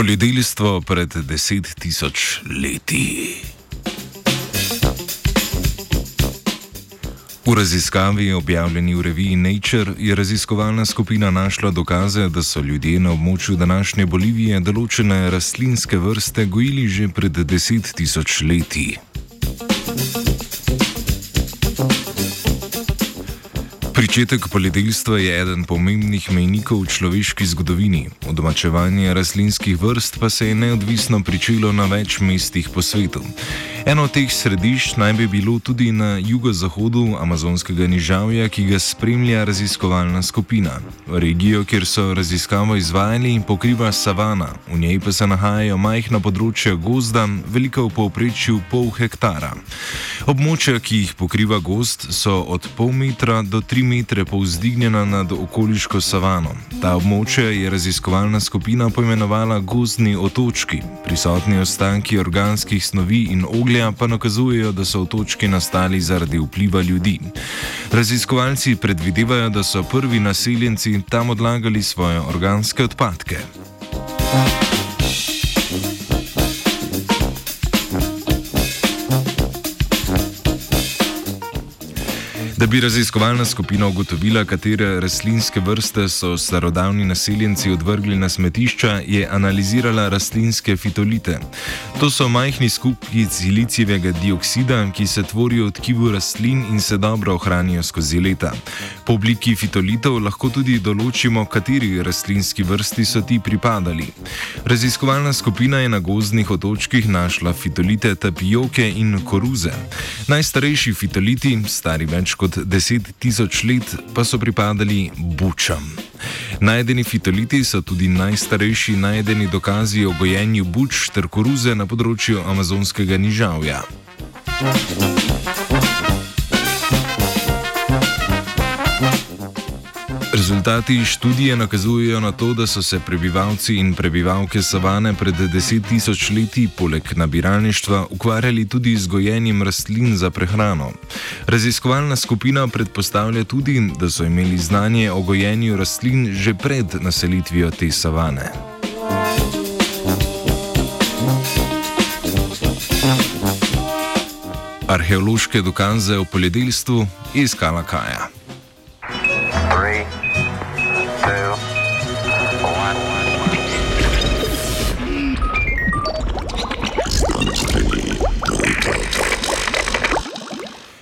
Poljedelstvo pred deset tisoč leti. V raziskavi, objavljeni v reviji Nature, je raziskovalna skupina našla dokaze, da so ljudje na območju današnje Bolivije določene rastlinske vrste gojili že pred deset tisoč leti. Pričetek poljedelstva je eden pomembnih mejnikov v človeški zgodovini. Odomačevanje rastlinskih vrst pa se je neodvisno pričelo na več mestih po svetu. Eno od teh središč naj bi bilo tudi na jugozahodu amazonskega nižavja, ki ga spremlja raziskovalna skupina. Regijo, kjer so raziskavo izvajali, pokriva savana, v njej pa se nahajajo majhna področja gozda, velika v povprečju pol hektara. Območja, ki jih pokriva gost, so od pol metra do tri metre povzdignjena nad okoliško savano. Ta območja je raziskovalna skupina poimenovala gozdni otočki, prisotni ostanki organskih snovi in oglja pa nakazujejo, da so otočki nastali zaradi vpliva ljudi. Raziskovalci predvidevajo, da so prvi naseljenci tam odlagali svoje organske odpadke. Thank you. Da bi raziskovalna skupina ugotovila, katere rastlinske vrste so starodavni naseljenci odvrgli na smetišča, je analizirala rastlinske fitolite. To so majhni skupki silicijevega dioksida, ki se tvorijo v tkivu rastlin in se dobro ohranijo skozi leta. Po obliki fitolitov lahko tudi določimo, kateri rastlinski vrsti so ti pripadali. Raziskovalna skupina je na gozdnih otočkih našla fitolite tapioke in koruze. Najstarejši fitoliti, stari več kot kot deset tisoč let pa so pripadali bučam. Najdeni fitoliti so tudi najstarejši najdeni dokazi o gojenju buč ter koruze na področju amazonskega nižavja. Rezultati študije nakazujejo na to, da so se prebivalci in prebivalke savane pred deset tisoč leti poleg nabiralništva ukvarjali tudi z gojenjem rastlin za prehrano. Raziskovalna skupina predpostavlja tudi, da so imeli znanje o gojenju rastlin že pred naselitvijo te savane. Arheološke dokaze o poljedelstvu je iskala Kaja.